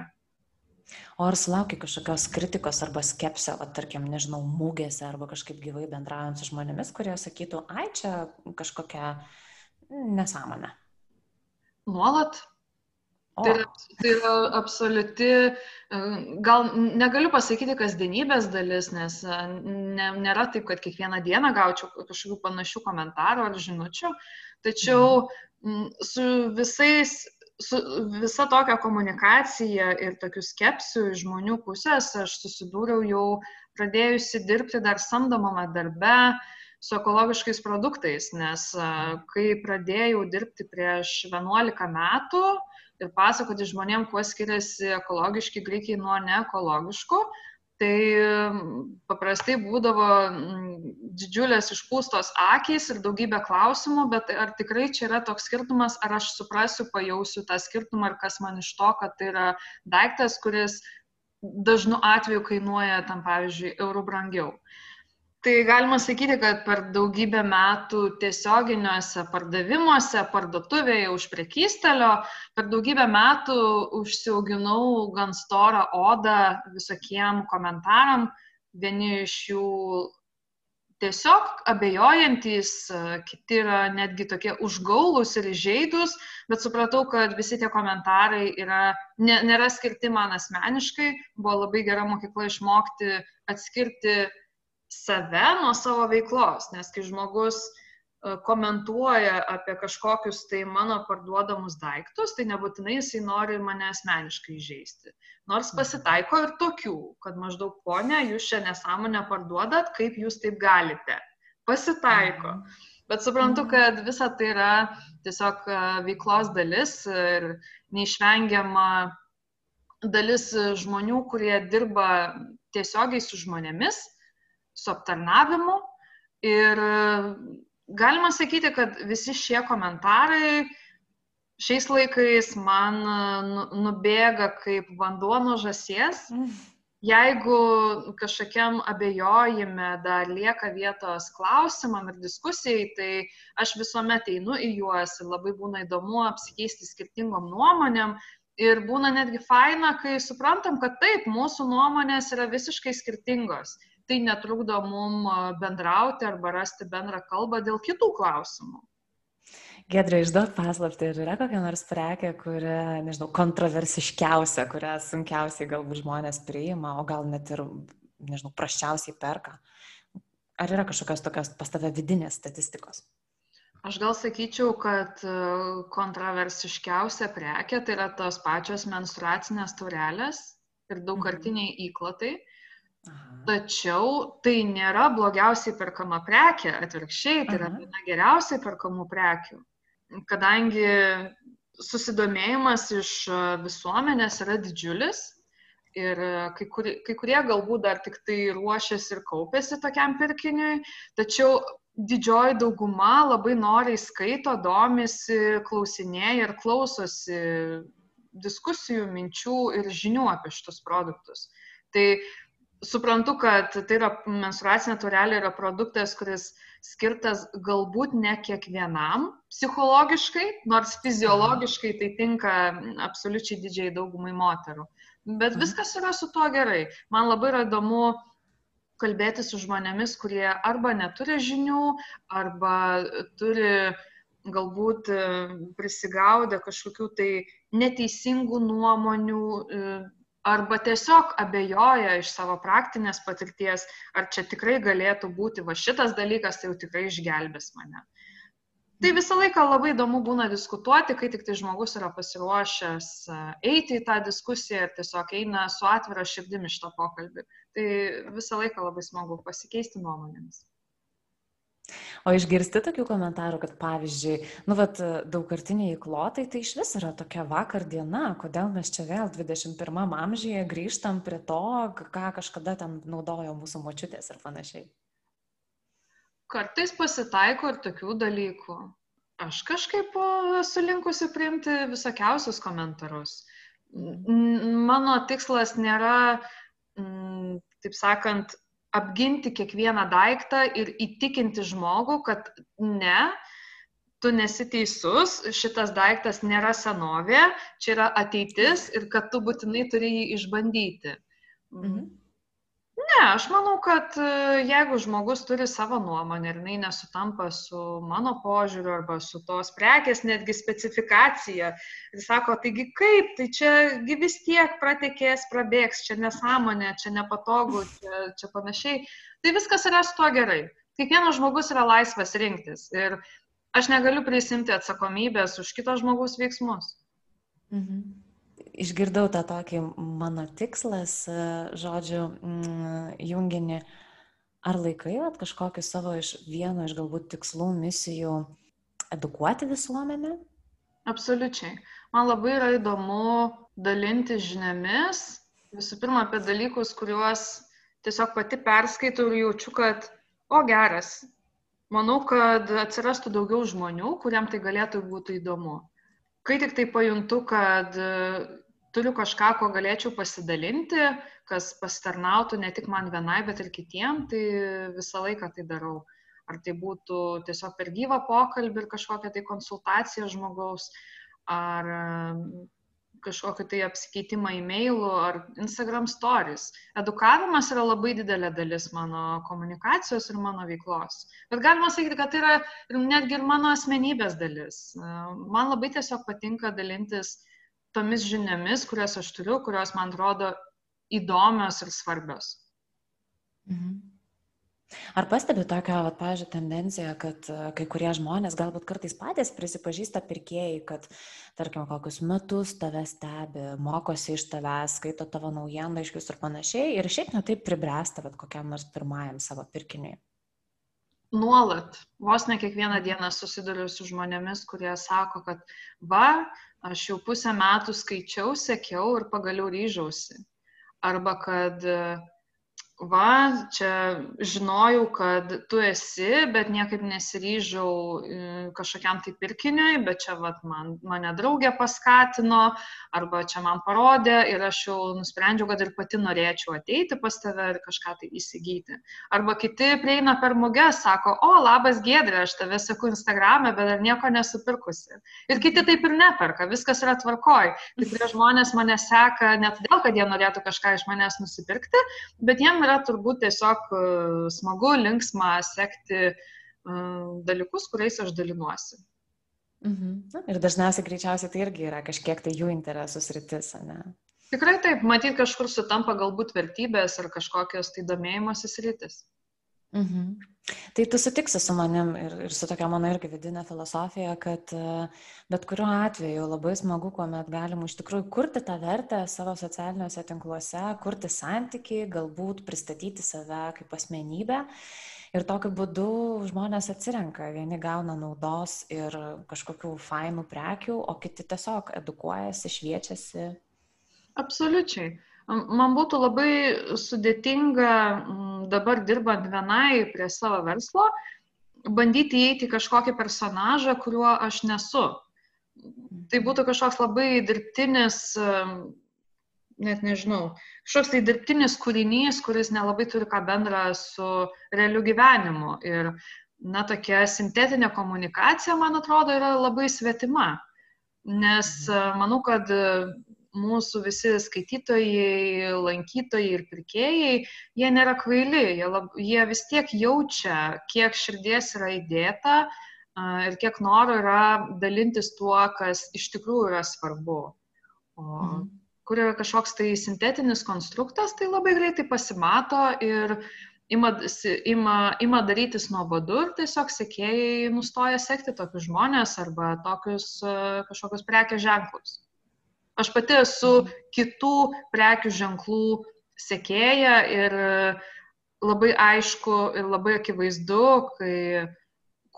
O ar sulaukia kažkokios kritikos arba skepsio, o tarkim, nežinau, mūgėse arba kažkaip gyvai bendraujant su žmonėmis, kurie sakytų, ai čia kažkokia nesąmonė? Nuolat. O. Tai yra, tai yra absoliuti, gal negaliu pasakyti kasdienybės dalis, nes ne, nėra taip, kad kiekvieną dieną gaučiau kažkokių panašių komentarų ar žinučių, tačiau mhm. su visais su visa tokia komunikacija ir tokiu skepsiu iš žmonių pusės aš susidūriau jau pradėjusi dirbti dar samdomame darbe su ekologiškais produktais, nes kai pradėjau dirbti prieš 11 metų ir pasakoti žmonėm, kuo skiriasi ekologiški grikiai nuo neekologiškų, tai paprastai būdavo didžiulės išpūstos akys ir daugybė klausimų, bet ar tikrai čia yra toks skirtumas, ar aš suprasiu, pajausiu tą skirtumą ir kas man iš to, kad tai yra daiktas, kuris dažnu atveju kainuoja tam, pavyzdžiui, eurų brangiau. Tai galima sakyti, kad per daugybę metų tiesioginiuose pardavimuose, parduotuvėje už prekystelio, per daugybę metų užsiauginau gan storą odą visokiem komentaram. Vieni iš jų tiesiog abejojantis, kiti yra netgi tokie užgaulus ir įžeidus, bet supratau, kad visi tie komentarai yra, nė, nėra skirti man asmeniškai. Buvo labai gera mokykla išmokti atskirti save nuo savo veiklos, nes kai žmogus e, komentuoja apie kažkokius tai mano parduodamus daiktus, tai nebūtinai jisai nori mane asmeniškai žaisti. Nors mhm. pasitaiko ir tokių, kad maždaug ponė, jūs šią nesąmonę parduodat, kaip jūs taip galite. Pasitaiko. Mhm. Bet suprantu, mhm. kad visa tai yra tiesiog e, veiklos dalis ir neišvengiama dalis žmonių, kurie dirba tiesiogiai su žmonėmis su aptarnavimu. Ir galima sakyti, kad visi šie komentarai šiais laikais man nu, nubėga kaip vanduo nuo žasies. Jeigu kažkokiam abejojime dar lieka vietos klausimam ir diskusijai, tai aš visuomet einu į juos ir labai būna įdomu apsikeisti skirtingom nuomonėm. Ir būna netgi faina, kai suprantam, kad taip, mūsų nuomonės yra visiškai skirtingos tai netrukdo mum bendrauti arba rasti bendrą kalbą dėl kitų klausimų. Gedra, išduok paslapti, ar yra kokia nors prekė, kuri, nežinau, kontroversiškiausia, kurią sunkiausiai galbūt žmonės priima, o gal net ir, nežinau, praščiausiai perka. Ar yra kažkokios tokios pas tave vidinės statistikos? Aš gal sakyčiau, kad e, kontroversiškiausia prekė tai yra tos pačios menstruacinės turelės ir daugkartiniai mhm. įklotai. Mhm Tačiau tai nėra blogiausiai perkama prekė, atvirkščiai, tai yra viena geriausiai perkamų prekių, kadangi susidomėjimas iš visuomenės yra didžiulis ir kai, kur, kai kurie galbūt dar tik tai ruošiasi ir kaupėsi tokiam pirkiniui, tačiau didžioji dauguma labai noriai skaito, domisi, klausinėja ir klausosi diskusijų, minčių ir žinių apie šitus produktus. Tai suprantu, kad tai yra menstruacinė turelė yra produktas, kuris skirtas galbūt ne kiekvienam psichologiškai, nors fiziologiškai tai tinka absoliučiai didžiai daugumai moterų. Bet mhm. viskas yra su tuo gerai. Man labai yra įdomu kalbėti su žmonėmis, kurie arba neturi žinių, arba turi galbūt e, prisigaudę kažkokių tai neteisingų nuomonių, e, arba tiesiog abejoja iš savo praktinės patirties, ar čia tikrai galėtų būti va šitas dalykas, tai jau tikrai išgelbės mane. Tai visą laiką labai įdomu būna diskutuoti, kai tik tai žmogus yra pasiruošęs e, eiti į tą diskusiją ir tiesiog eina su atvira širdimi šitą pokalbį. Tai visą laiką labai smagu pasikeisti nuomonėmis. O išgirsti tokių komentarų, kad pavyzdžiui, nu, vat, daugkartiniai įklotai tai iš vis yra tokia vakar diena, kodėl mes čia vėl 21 amžiuje grįžtam prie to, ką kažkada ten naudojo mūsų močiutės ir panašiai. Kartais pasitaiko ir tokių dalykų. Aš kažkaip esu linkusi priimti visokiausius komentarus. Mano tikslas nėra, taip sakant, apginti kiekvieną daiktą ir įtikinti žmogų, kad ne, tu nesi teisus, šitas daiktas nėra senovė, čia yra ateitis ir kad tu būtinai turi jį išbandyti. Mhm. Ne, aš manau, kad e, jeigu žmogus turi savo nuomonę ir jinai nesutampa su mano požiūriu arba su tos prekės netgi specifikacija, ir sako, taigi kaip, tai čia vis tiek pratekės, prabėgs, čia nesąmonė, čia nepatogu, čia, čia panašiai, tai viskas yra su tuo gerai. Kiekvienas žmogus yra laisvas rinktis ir aš negaliu prisimti atsakomybės už kito žmogaus veiksmus. Mhm išgirdau tą tokį mano tikslas, e, žodžiu, mm, junginį. Ar laikai at kažkokį savo iš vieno iš galbūt tikslų, misijų edukuoti visuomenę? Absoliučiai. Man labai yra įdomu dalinti žiniomis, visų pirma, apie dalykus, kuriuos tiesiog pati perskaitau ir jaučiu, kad, o geras, manau, kad atsirastų daugiau žmonių, kuriam tai galėtų būti įdomu kai tik tai pajuntu, kad turiu kažką, ko galėčiau pasidalinti, kas pasitarnautų ne tik man vienai, bet ir kitiem, tai visą laiką tai darau. Ar tai būtų tiesiog per gyvą pokalbį ir kažkokią tai konsultaciją žmogaus, ar kažkokį tai apsikeitimą e-mailų ar Instagram stories. Edukavimas yra labai didelė dalis mano komunikacijos ir mano veiklos. Bet galima sakyti, kad tai yra netgi ir mano asmenybės dalis. Man labai tiesiog patinka dalintis tomis žiniomis, kurias aš turiu, kurios man atrodo įdomios ir svarbios. Mhm. Ar pastebi tokią, vat, pažiūrėjau, tendenciją, kad e, kai kurie žmonės galbūt kartais patys prisipažįsta pirkėjai, kad, tarkim, kokius metus tave stebi, mokosi iš tavęs, skaito tavo naujienlaiškius ir panašiai, ir šiaip netaip pribręsta, bet kokiam nors pirmajam savo pirkiniui? Nuolat, vos ne kiekvieną dieną susiduriu su žmonėmis, kurie sako, kad va, aš jau pusę metų skaičiau, sekiau ir pagaliau ryžausi. Arba kad uh, va, čia žinojau, kad tu esi, bet niekaip nesiryžau e, kažkokiam tai pirkiniui, bet čia va, man, mane draugė paskatino, arba čia man parodė ir aš jau nusprendžiau, kad ir pati norėčiau ateiti pas tave ir kažką tai įsigyti. Arba kiti prieina per mugės, sako, o, labas gėdrė, aš tave seku Instagram'e, bet dar nieko nesupirkusi. Ir kiti taip ir neperka, viskas yra tvarkoj. Kurie žmonės mane seka ne todėl, kad jie norėtų kažką iš manęs nusipirkti, bet jiem yra turbūt tiesiog e, smagu, linksma sekti e, dalykus, kuriais aš dalinuosi. Mhm. Ir dažniausiai greičiausiai tai irgi yra kažkiek tai jų interesus rytis, ne? Tikrai taip, matyt, kažkur sutampa galbūt vertybės ar kažkokios tai domėjimosis rytis. Mhm. Tai tu sutiksi su manim ir, ir su tokia mano irgi vidinė filosofija, kad e, bet kuriuo atveju labai smagu, kuomet galim iš tikrųjų kurti tą vertę savo socialiniuose tinkluose, kurti santykiai, galbūt pristatyti save kaip asmenybę. Ir tokiu būdu žmonės atsirenka, vieni gauna naudos ir kažkokių fainų prekių, o kiti tiesiog edukuojasi, šviečiasi. Absoliučiai. Man būtų labai sudėtinga dabar dirbant vienai prie savo verslo, bandyti įeiti kažkokį personažą, kuriuo aš nesu. Tai būtų kažkoks labai dirbtinis net nežinau, kažkoks tai dirbtinis kūrinys, kuris nelabai turi ką bendra su realiu gyvenimu. Ir, na, tokia sintetinė komunikacija, man atrodo, yra labai svetima. Nes mhm. manau, kad mūsų visi skaitytojai, lankytojai ir pirkėjai, jie nėra kvaili, jie, lab, jie vis tiek jaučia, kiek širdies yra įdėta ir kiek noro yra dalintis tuo, kas iš tikrųjų yra svarbu. O mhm. kur yra kažkoks tai sintetinis konstruktas, tai labai greitai pasimato ir ima, ima, ima darytis nuobodu ir tiesiog sekėjai nustoja sekti tokius žmonės arba tokius kažkokius prekės ženklus. Aš pati esu mhm. kitų prekių ženklų sekėja ir labai aišku ir labai akivaizdu, kai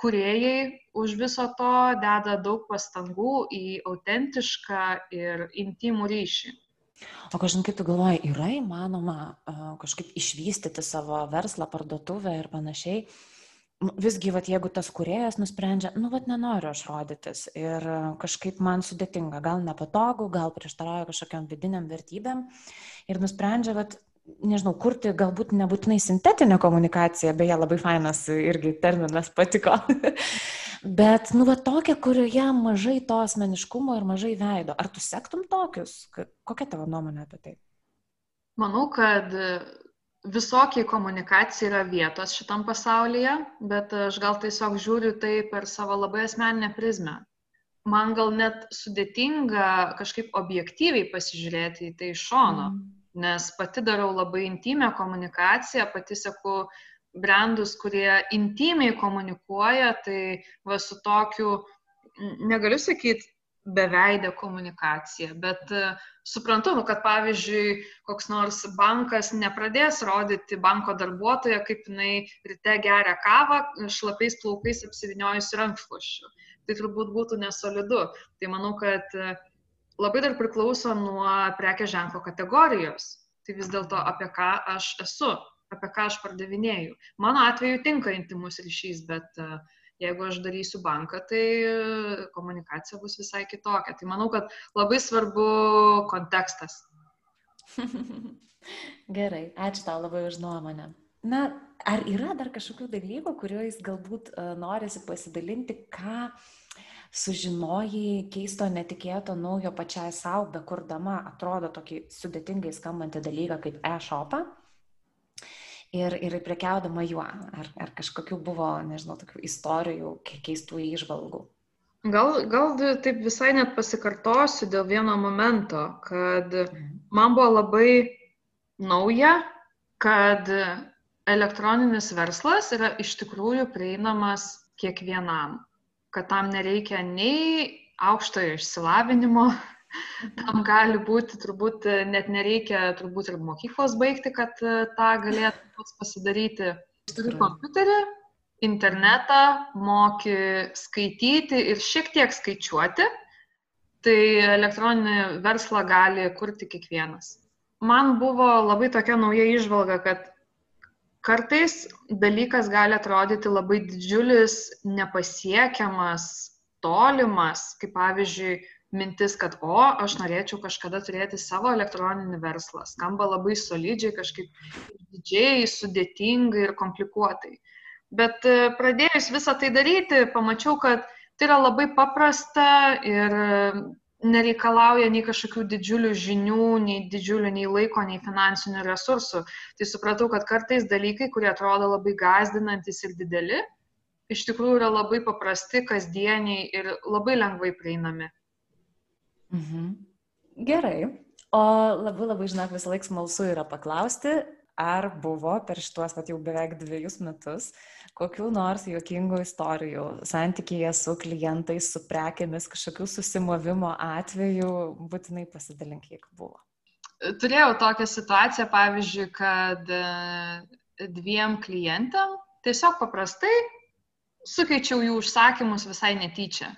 kuriejai už viso to deda daug pastangų į autentišką ir intimų ryšį. O kažin kaip tu galvoji, yra įmanoma uh, kažkaip išvystyti savo verslą, parduotuvę ir panašiai? Visgi, vat, jeigu tas kuriejas nusprendžia, nu, vat, nenoriu aš rodytis ir kažkaip man sudėtinga, gal nepatogu, gal prieštarauja kažkokiam vidiniam vertybėm ir nusprendžia, vat, nežinau, kurti galbūt nebūtinai sintetinę komunikaciją, beje, labai fainas irgi terminas patiko, bet, nu, va tokia, kurioje mažai to asmeniškumo ir mažai veido. Ar tu sektum tokius? Kokia tavo nuomonė apie tai? Manau, kad visokiai komunikacija yra vietos šitam pasaulyje, bet aš gal tiesiog žiūriu tai per savo labai asmeninę prizmę. Man gal net sudėtinga kažkaip objektyviai pasižiūrėti į tai iš šono. Mm nes pati darau labai intimę komunikaciją, pati seku brandus, kurie intimiai komunikuoja, tai va su tokiu, negaliu sakyti, beveidę komunikaciją, bet uh, suprantu, nu, kad pavyzdžiui, koks nors bankas nepradės rodyti banko darbuotoją, kaip jinai ryte geria kavą, šlapiais plaukais apsiviniojusi rankšluošiu. Tai turbūt būtų nesolidu. Tai manau, kad uh, labai dar priklauso nuo prekės ženklo kategorijos. Tai vis dėlto apie ką aš esu, apie ką aš pardavinėju. Mano atveju tinka intimus ryšys, bet e, jeigu aš darysiu banką, tai e, komunikacija bus visai kitokia. Tai manau, kad labai svarbu kontekstas. Gerai, ačiū tau labai už nuomonę. Na, ar yra dar kažkokių dalykų, kuriuos galbūt uh, norisi pasidalinti, ką sužinojai keisto, netikėto, naujo pačiai savo, bekurdama, atrodo tokį sudėtingai skambantį dalyką kaip e-shopą ir, ir prekiaudama juo. Ar, ar kažkokių buvo, nežinau, tokių istorijų, keistų įžvalgų? Gal, gal taip visai net pasikartosiu dėl vieno momento, kad mhm. man buvo labai nauja, kad elektroninis verslas yra iš tikrųjų prieinamas kiekvienam kad tam nereikia nei aukštojo išsilavinimo, tam gali būti turbūt net nereikia turbūt ir mokyklos baigti, kad e, tą galėtų pats pasidaryti. Turi kompiuterį, internetą, moki skaityti ir šiek tiek skaičiuoti, tai elektroninį verslą gali kurti kiekvienas. Man buvo labai tokia nauja išvalga, kad kartais dalykas gali atrodyti labai didžiulis, nepasiekiamas, tolimas, kaip pavyzdžiui, mintis, kad, o, aš norėčiau kažkada turėti savo elektroninį verslą. Skamba labai solidžiai, kažkaip didžiai, sudėtingai ir komplikuotai. Bet e, pradėjus visą tai daryti, pamačiau, kad tai yra labai paprasta ir nereikalauja nei kažkokių didžiulių žinių, nei didžiulių nei laiko, nei finansinių resursų. Tai supratau, kad kartais dalykai, kurie atrodo labai gazdinantis ir dideli, iš tikrųjų yra labai paprasti, kasdieniai ir labai lengvai prieinami. Mhm. Gerai. O labai labai, žinok, visą laiką smalsu yra paklausti, ar buvo per šituos, pat jau beveik dviejus metus, kokių nors juokingų istorijų santykėje su klientais, su prekėmis, kažkokių susimovimo atvejų, būtinai pasidalink, kiek buvo. Turėjau tokią situaciją, pavyzdžiui, kad e, dviem klientam tiesiog paprastai sukeičiau jų užsakymus visai netyčia.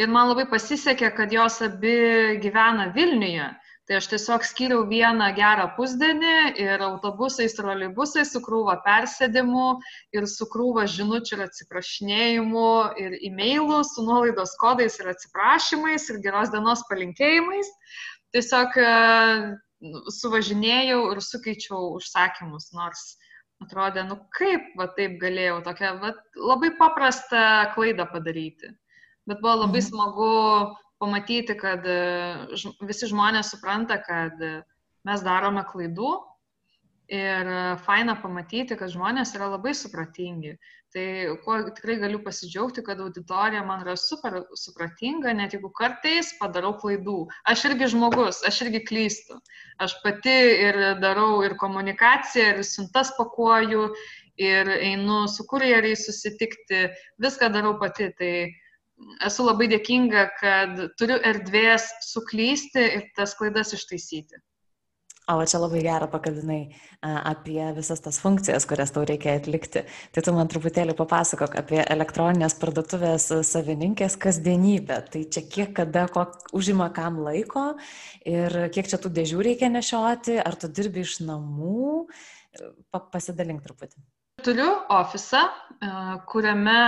Ir man labai pasisekė, kad jos abi gyvena Vilniuje Tai aš tiesiog skiriau vieną gerą pusdienį ir autobusais, troleibusais su krūva persėdimų ir su krūva žinučių ir atsiprašinėjimų ir e-mailų su nuolaidos kodais ir atsiprašymais ir geros dienos palinkėjimais. Tiesiog e, suvažinėjau ir sukeičiau užsakymus, nors atrodė, nu kaip va taip galėjau tokią va, labai paprastą klaidą padaryti. Bet buvo labai mhm. smagu pamatyti, kad visi žmonės supranta, kad mes darome klaidų ir faina pamatyti, kad žmonės yra labai supratingi. Tai kuo tikrai galiu pasidžiaugti, kad auditorija man yra super supratinga, net jeigu kartais padarau klaidų. Aš irgi žmogus, aš irgi klystu. Aš pati ir darau ir komunikaciją, ir siuntas pakuoju, ir einu su kurjeriais susitikti, viską darau pati. Tai esu labai dėkinga, kad turiu erdvės suklysti ir tas klaidas ištaisyti. O čia labai gerą pakabinai apie visas tas funkcijas, kurias tau reikia atlikti. Tai tu man truputėlį papasakok apie elektroninės parduotuvės savininkės kasdienybę. Tai čia kiek kada, kok, užima kam laiko ir kiek čia tų dėžių reikia nešioti, ar tu dirbi iš namų. Pa, pasidalink truputį. Turiu ofisą, kuriame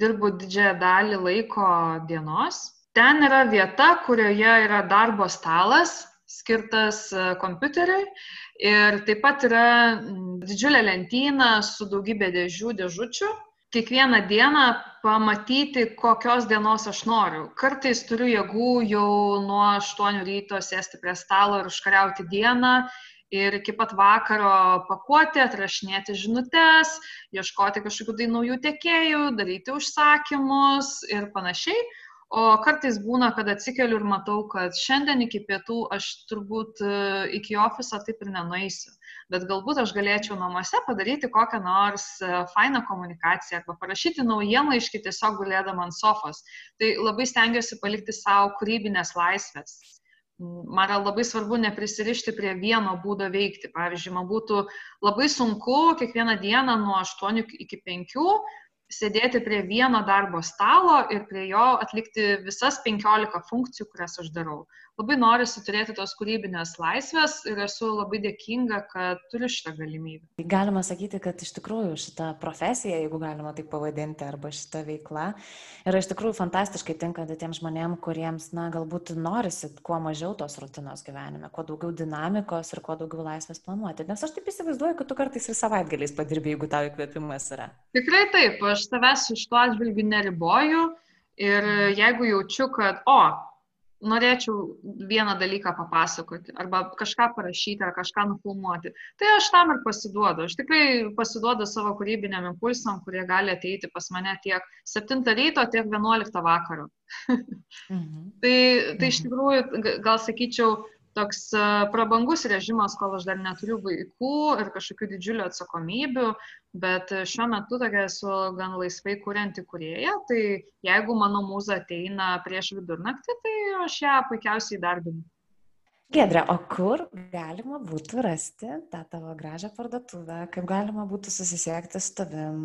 dirbu didžiąją dalį laiko dienos. Ten yra vieta, kurioje yra darbo stalas, skirtas e, kompiuteriui ir taip pat yra didžiulė lentyna su daugybė dėžių, dėžučių. Kiekvieną dieną pamatyti, kokios dienos aš noriu. Kartais turiu jėgų jau nuo 8 ryto sėsti prie stalo ir užkariauti dieną ir iki pat vakaro pakuoti, atrašinėti žinutės, ieškoti kažkokių tai naujų tiekėjų, daryti užsakymus ir panašiai. O kartais būna, kad atsikeliu ir matau, kad šiandien iki pietų aš turbūt e, iki ofiso taip ir nenueisiu. Bet galbūt aš galėčiau namuose padaryti kokią nors e, fainą komunikaciją arba parašyti naujienlaiškį tiesiog gulėdama ant sofos. Tai labai stengiuosi palikti savo kūrybinės laisvės. Man yra labai svarbu neprisirišti prie vieno būdo veikti. Pavyzdžiui, man būtų labai sunku kiekvieną dieną nuo 8 iki 5 sėdėti prie vieno darbo stalo ir prie jo atlikti visas 15 funkcijų, kurias aš darau. Labai norisi turėti tos kūrybinės laisvės ir esu labai dėkinga, kad turiu šitą galimybę. Tai galima sakyti, kad iš tikrųjų šita profesija, jeigu galima taip pavadinti, arba šita veikla, yra iš tikrųjų fantastiškai tinkanti tiem žmonėm, kuriems, na, galbūt norisi kuo mažiau tos rutinos gyvenime, kuo daugiau dinamikos ir kuo daugiau laisvės planuoti. Nes aš taip įsivaizduoju, kad tu kartais ir savaitgaliais padirbi, jeigu tau įkvėpimas yra. Tikrai taip, aš savęs iš to atžvilgių neriboju ir jeigu jaučiu, kad, o, norėčiau vieną dalyką papasakoti arba kažką parašyti ar kažką nufilmuoti, tai aš tam ir pasiduodu. Aš tikrai pasiduodu savo kūrybiniam impulsam, kurie gali ateiti pas mane tiek 7 ryto, tiek 11 vakaro. mhm. tai, tai iš mhm. tikrųjų, gal sakyčiau, toks prabangus režimas, kol aš dar neturiu vaikų ir kažkokių didžiulių atsakomybių, bet šiuo metu tokia esu gan laisvai kurianti kurėja, tai jeigu mano mūza ateina prieš vidurnaktį, tai aš ją puikiausiai darbinu. Gedrė, o kur galima būtų rasti tą tavo gražią parduotuvę, kaip galima būtų susisiekti su tavim,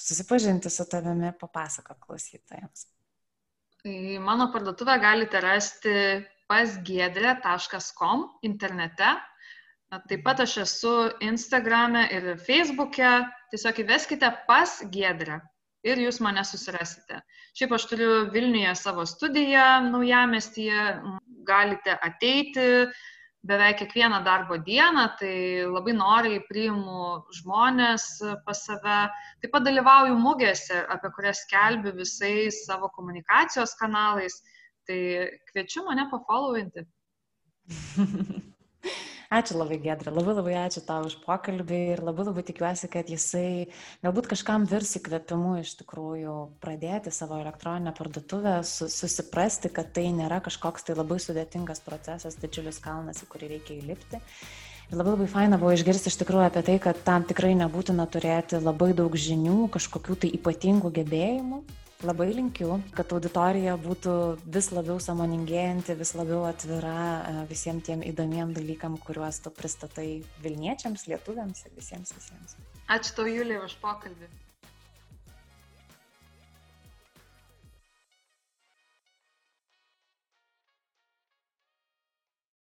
susipažinti su tavimi, papasakok klausytojams. Tai mano parduotuvę galite rasti pasgiedrė.com internete. Taip pat aš esu Instagrame ir Facebook'e. Tiesiog įveskite pas Giedrę ir jūs mane susirasite. Šiaip aš turiu Vilniuje savo studiją naujamestyje, galite ateiti beveik kiekvieną darbo dieną, tai labai noriai priimu žmonės pas save. Taip pat dalyvauju mugėse, apie kurias skelbiu visais savo komunikacijos kanalais. Tai kviečiu mane pafollowinti. Ačiū labai, Gedra, labai labai ačiū tau už pokalbį ir labai labai tikiuosi, kad jisai galbūt kažkam virs įkvėpimu iš tikrųjų pradėti savo elektroninę parduotuvę, su, susiprasti, kad tai nėra kažkoks tai labai sudėtingas procesas, didžiulis kalnas, į kurį reikia įlipti. Ir labai labai faina buvo išgirsti iš tikrųjų apie tai, kad tam tikrai nebūtina turėti labai daug žinių, kažkokių tai ypatingų gebėjimų, Labai linkiu, kad auditorija būtų vis labiau samoningėjanti, vis labiau atvira e, visiems tiem įdomiem dalykam, kuriuos tu pristatai Vilniečiams, lietuviams ir visiems visiems. Ačiū tau, Julija, už pokalbį.